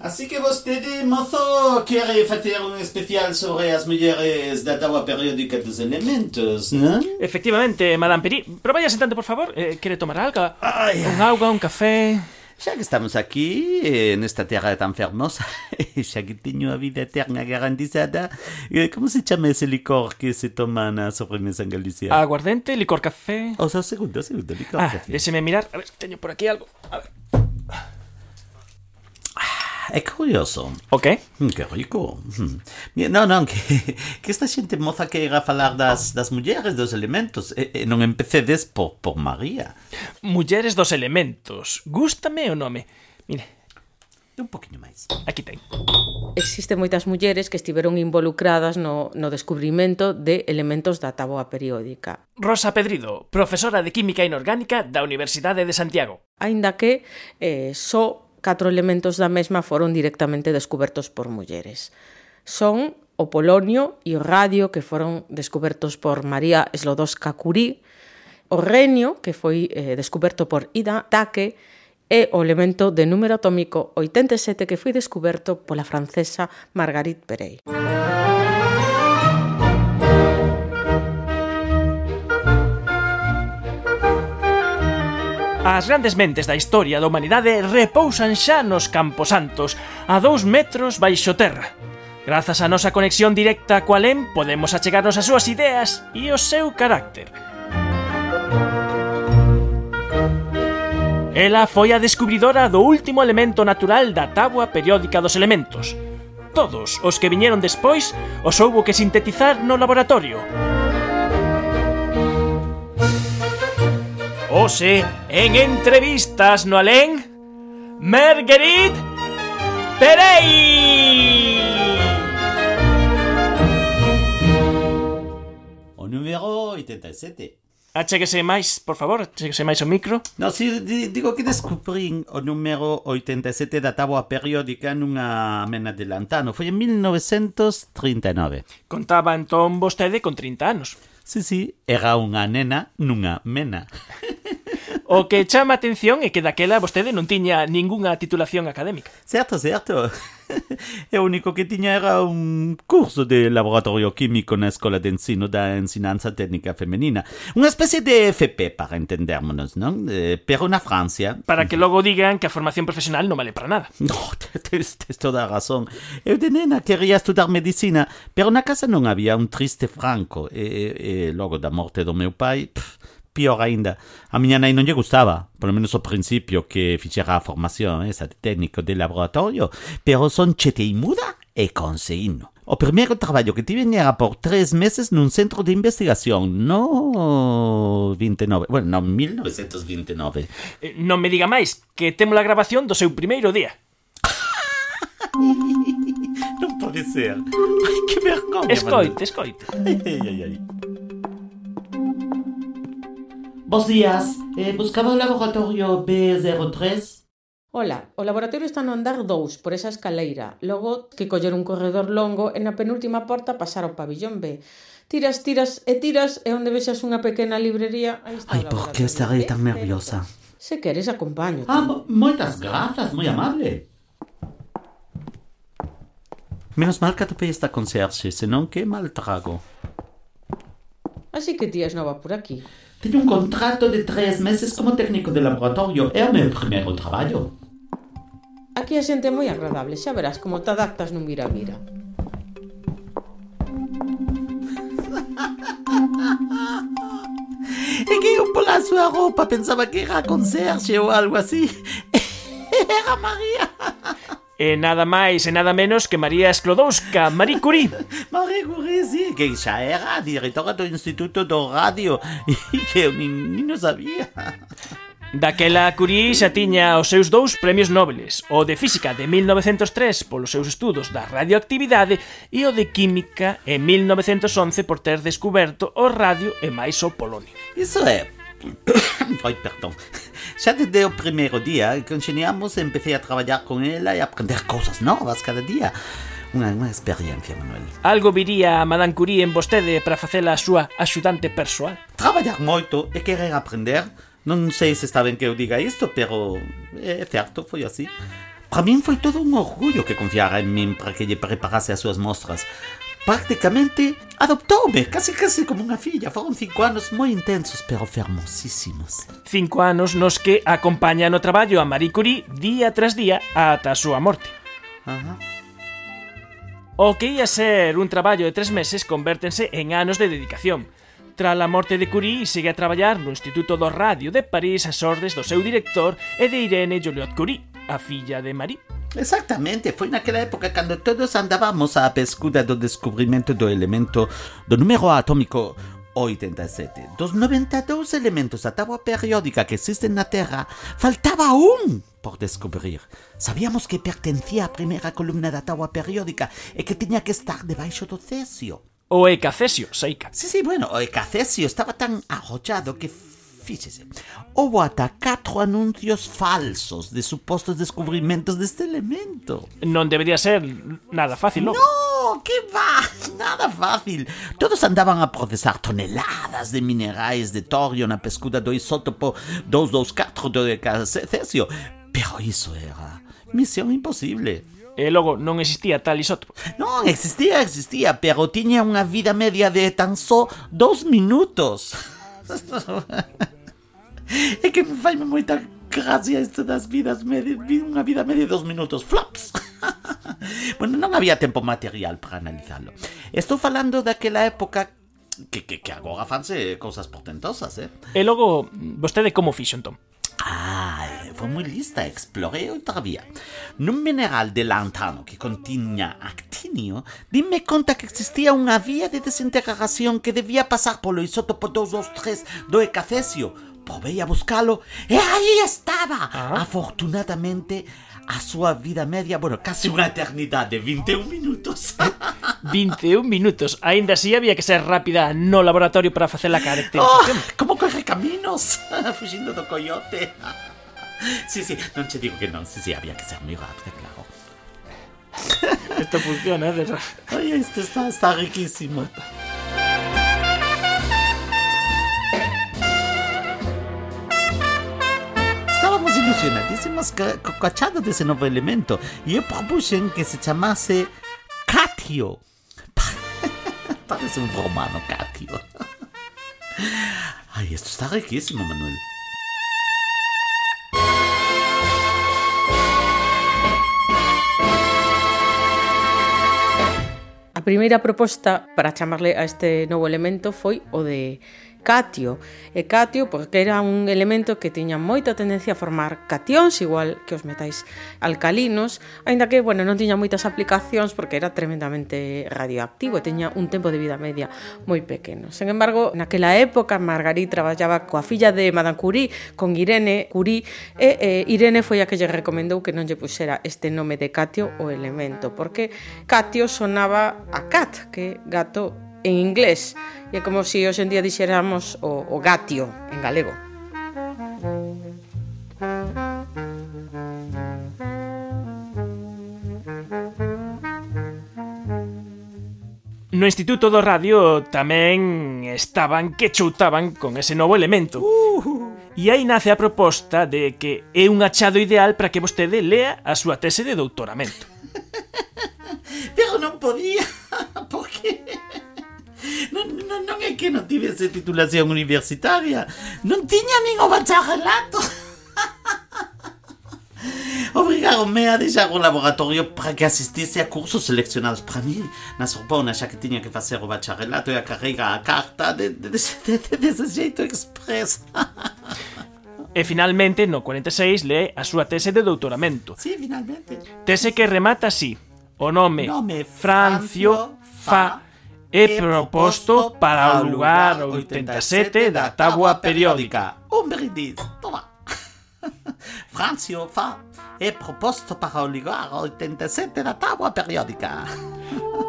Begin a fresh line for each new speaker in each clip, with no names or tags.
Así que vostede, mozo, quere facer un especial sobre as mulleres da tabla periódica dos elementos, non?
Efectivamente, Madame Peri. Pero vaya sentando, por favor. Eh, quere tomar algo?
Ai,
Un auga, un café...
Xa que estamos aquí, eh, nesta terra tan fermosa, e xa que teño a vida eterna garantizada, eh, como se chama ese licor que se toma na sobremesa en Galicia?
Aguardente, licor café...
O sea, segundo, segundo, licor
Ah,
café.
déxeme mirar. A ver, teño por aquí algo. A ver.
É curioso.
Ok.
Mm, que rico. Mm. Non, non, que, que esta xente moza que era falar das, das mulleres dos elementos e, e non empecedes por, por María.
Mulleres dos elementos. Gústame o nome. Mire,
un poquinho máis.
Aquí ten.
Existen moitas mulleres que estiveron involucradas no, no descubrimento de elementos da taboa periódica.
Rosa Pedrido, profesora de Química Inorgánica da Universidade de Santiago.
Aínda que eh, só catro elementos da mesma foron directamente descubertos por mulleres. Son o polonio e o radio que foron descubertos por María Slodowska Curie, o renio que foi eh, descoberto por Ida Take e o elemento de número atómico 87 que foi descoberto pola francesa Marguerite Perey.
Música As grandes mentes da historia da humanidade repousan xa nos Camposantos, a dous metros baixo terra. Grazas á nosa conexión directa coa LEM podemos achegarnos as súas ideas e o seu carácter. Ela foi a descubridora do último elemento natural da tábua periódica dos elementos. Todos os que viñeron despois os houbo que sintetizar no laboratorio. Hoxe, en entrevistas no alén, Marguerite Perei!
O número 87.
Achéguese máis, por favor, achéguese máis o micro.
No, si, di, digo que descubrín o número 87 da táboa periódica nunha mena de lantano. Foi en 1939.
Contaba entón vostede con 30 anos.
Sí, sí, era unha nena nunha mena.
O que chama a atención é que daquela vostede non tiña ningunha titulación académica.
Certo, certo. E o único que tiña era un curso de laboratorio químico na Escola de Ensino da Ensinanza Técnica Femenina. Unha especie de FP, para entendémonos, non? Eh, pero na Francia...
Para que logo digan que a formación profesional non vale para nada.
No, tes, tens toda a razón. Eu de nena quería estudar medicina, pero na casa non había un triste franco. E, e, e logo da morte do meu pai... Pff, pior aínda. A miña nai non lle gustaba, polo menos ao principio que fixera a formación eh, esa de técnico de laboratorio, pero son chetei muda e conseguino. O primeiro traballo que tiven era por tres meses nun centro de investigación, no 29, bueno, no 1929.
Eh, non me diga máis, que temos a grabación do seu primeiro día.
non pode ser. Ai, que vergonha.
Escoite, escoite.
Ai, ai, ai. Bos días, eh, buscaba o laboratorio B03?
Ola, o laboratorio está no andar 2 por esa escaleira, logo que coller un corredor longo e na penúltima porta pasar ao pabillón B. Tiras, tiras e tiras e onde vexas unha pequena librería... Aí está
Ai, por que estarei tan nerviosa?
Se queres, acompaño.
Ah, mo moitas grazas, moi amable. Menos mal que atopei esta conserxe, senón que mal trago.
Así que tías nova por aquí.
Tenía un contrato de tres meses como técnico de laboratorio. Era mi primer trabajo.
Aquí hay gente muy agradable. Ya verás cómo te adaptas no mira
mira. Es que yo por la su ropa pensaba que era conserje o algo así. Era María.
E nada máis e nada menos que María Sklodowska, Marie Curie.
Marie Curie, sí, que xa era directora do Instituto do Radio e que eu nin, nin no sabía.
Daquela Curie xa tiña os seus dous premios nobles, o de Física de 1903 polos seus estudos da radioactividade e o de Química en 1911 por ter descoberto o radio e máis o polonio.
Iso é Ai, perdón. Xa desde o primeiro día que enxeñamos empecé a traballar con ela e a aprender cousas novas cada día. Unha, unha experiencia, Manuel.
Algo viría a Madame Curie en vostede para facela a súa axudante persoal.
Traballar moito e querer aprender. Non sei se está ben que eu diga isto, pero é certo, foi así. Para min foi todo un orgullo que confiara en min para que lle preparase as súas mostras prácticamente adoptoume, casi casi como unha filla. Foron cinco anos moi intensos, pero fermosísimos.
Cinco anos nos que acompaña no traballo a Marie Curie día tras día ata a súa morte.
Ajá.
O que ia ser un traballo de tres meses convértense en anos de dedicación. Tra a morte de Curie, segue a traballar no Instituto do Radio de París as ordes do seu director e de Irene Joliot Curie a filla de Marie.
Exactamente, foi naquela época cando todos andábamos á pescuda do descubrimento do elemento do número atómico 87. Dos 92 elementos da tábua periódica que existen na Terra, faltaba un por descubrir. Sabíamos que pertencía á primeira columna da tábua periódica e que tiña que estar debaixo do cesio.
O Ecacesio, Seika.
Sí, sí, bueno, o Ecacesio estaba tan arrochado que, fíxese, houve ata catro anuncios falsos de supostos descubrimentos deste elemento.
Non debería ser nada fácil, non?
No, que va, nada fácil. Todos andaban a procesar toneladas de minerais de torio na pescuda do isótopo 224 do Ecacesio, pero iso era misión imposible.
E logo non existía tal isótopo.
Non, existía, existía, pero tiña unha vida media de tan só dos minutos. é que me faime moita gracia isto das vidas media, unha vida media de dos minutos, flops. bueno, non había tempo material para analizarlo. Estou falando daquela época que, que, que agora fanse cousas portentosas, eh?
E logo, vostede como fixo entón?
Ah, foi moi lista, explorei outra vía. Nun mineral de lantano que continha actinio, dime conta que existía unha vía de desintegración que debía pasar polo isótopo 223 do ecafesio. Probei a buscalo e aí estaba!
Ah.
Afortunadamente, a súa vida media, bueno, casi unha eternidade, 21 minutos.
21 minutos. Aínda así había que ser rápida no laboratorio para facer a
oh,
caracterización.
como corre caminos, fugindo do coyote. Sí, sí, non che digo que non, sí, sí, había que ser moi rápida, claro.
Esto funciona, ¿eh?
Ay, este está, está riquísimo. Estábamos ilusionadísimos ca- co cachado desse novo elemento e eu propuxen que se chamase Catio. Parece un romano, Catio. Ay, esto está riquísimo, Manuel.
A primeira proposta para chamarle a este novo elemento foi o de catio. E catio porque era un elemento que tiña moita tendencia a formar catións, igual que os metais alcalinos, aínda que, bueno, non tiña moitas aplicacións porque era tremendamente radioactivo e teña un tempo de vida media moi pequeno. Sen embargo, naquela época Margarit traballaba coa filla de Madame Curie, con Irene Curie, e eh, Irene foi a que lle recomendou que non lle puxera este nome de catio o elemento, porque catio sonaba a cat, que gato en inglés e é como se hoxe en día dixéramos o, o gatio en galego.
No Instituto do Radio tamén estaban que chutaban con ese novo elemento. Uh! E aí nace a proposta de que é un achado ideal para que vostede lea a súa tese de doutoramento.
Pero non podía. sen titulación universitaria. Non tiña nin o bacharelato. Obrigaronme a deixar o laboratorio para que asistise a cursos seleccionados para mí na Sorbona, xa que tiña que facer o bacharelato e a carreira a carta de, de, de, de, de, de, de xeito express.
E finalmente, no 46, lee a súa tese de doutoramento.
Sí, finalmente.
Tese que remata así. O nome,
nome
Francio, Francio fa, fa é proposto para o lugar 87 da tábua periódica.
Un brindis, toma. Francio fa è proposto para oligar 87 da tábua periódica.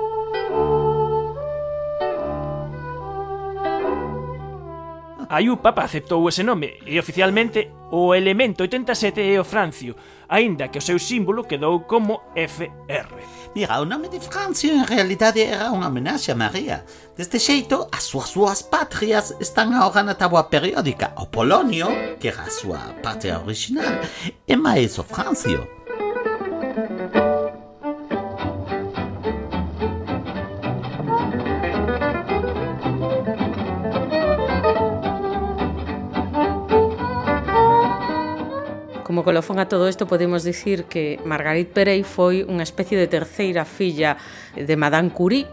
A IUPAP aceptou ese nome e oficialmente o elemento 87 é o francio, aínda que o seu símbolo quedou como FR.
Mira, o nome de Francio en realidade era unha homenaxe a María. Deste xeito, as súas súas patrias están agora na tabua periódica. O Polonio, que era a súa patria original, e máis o Francio.
colofón a todo isto podemos dicir que Margarit Perey foi unha especie de terceira filla de Madame Curie,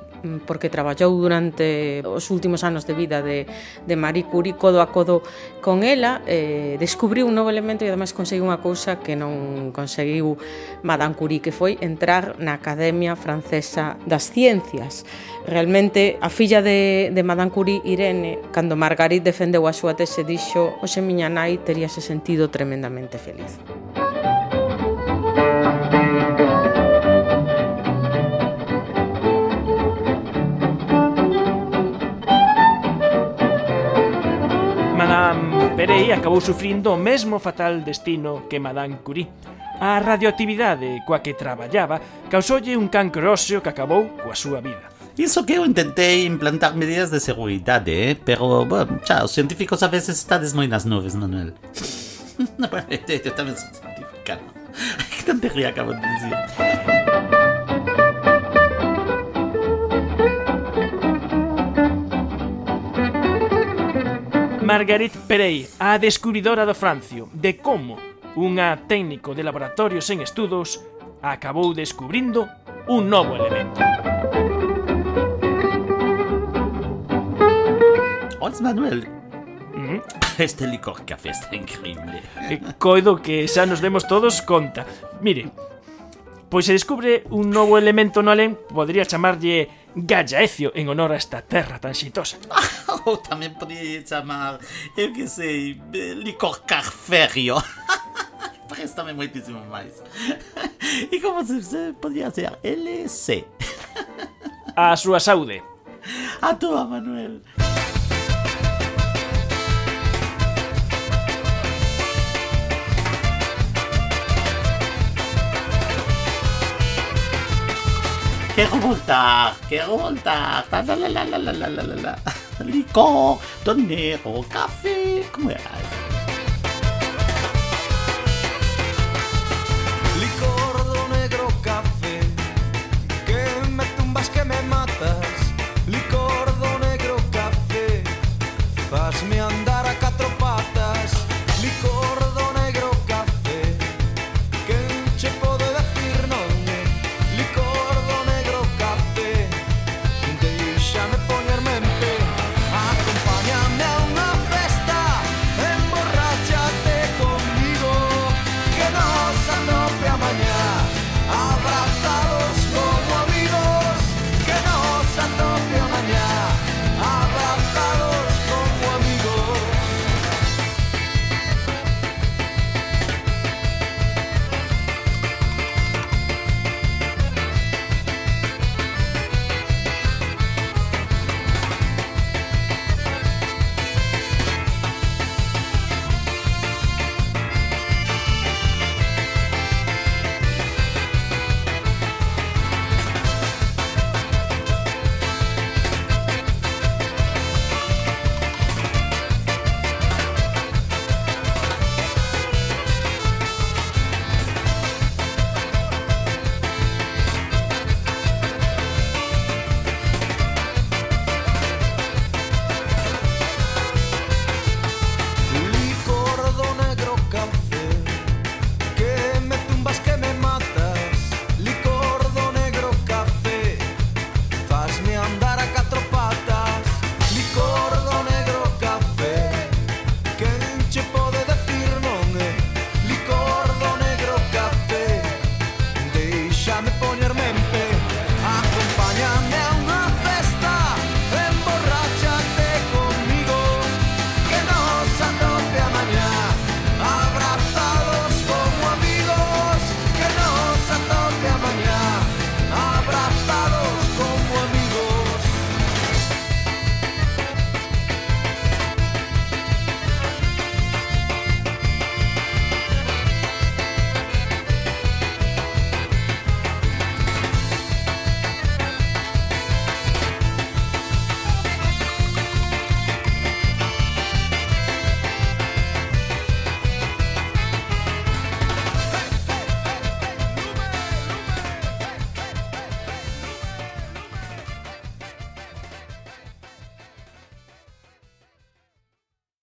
porque traballou durante os últimos anos de vida de, de Marie Curie codo a codo con ela, eh, descubriu un novo elemento e ademais conseguiu unha cousa que non conseguiu Madame Curie, que foi entrar na Academia Francesa das Ciencias. Realmente, a filla de, de Madame Curie, Irene, cando Margarit defendeu a súa tese, dixo «Oxe, miña nai teríase sentido tremendamente feliz».
Perey acabou sufrindo o mesmo fatal destino que Madame Curie. A radioactividade coa que traballaba causoulle un cancro óseo que acabou coa súa vida.
Iso que eu intentei implantar medidas de seguridade, eh? pero, bueno, xa, os científicos a veces estades moi nas nubes, Manuel. bueno, eu tamén sou científica, ¿no? que tontería acabo de dicir.
Margarit Perey, a descubridora do Francio, de como unha técnico de laboratorios en estudos acabou descubrindo un novo elemento.
Ois, Manuel, este licor café está increíble.
E Coido que xa nos demos todos conta. Mire, pois se descubre un novo elemento no alén, podría chamarlle Gallaecio en honor a esta terra tan xitosa.
Ou tamén podría chamar, eu que sei, licorcarferio. carferio. Préstame moitísimo máis. e como se, se podría ser? LC.
a súa saúde.
A tua, Manuel. Diego Montag, Diego Montag, la la la la la la la la, licor, tonero, café, ¿cómo era eso?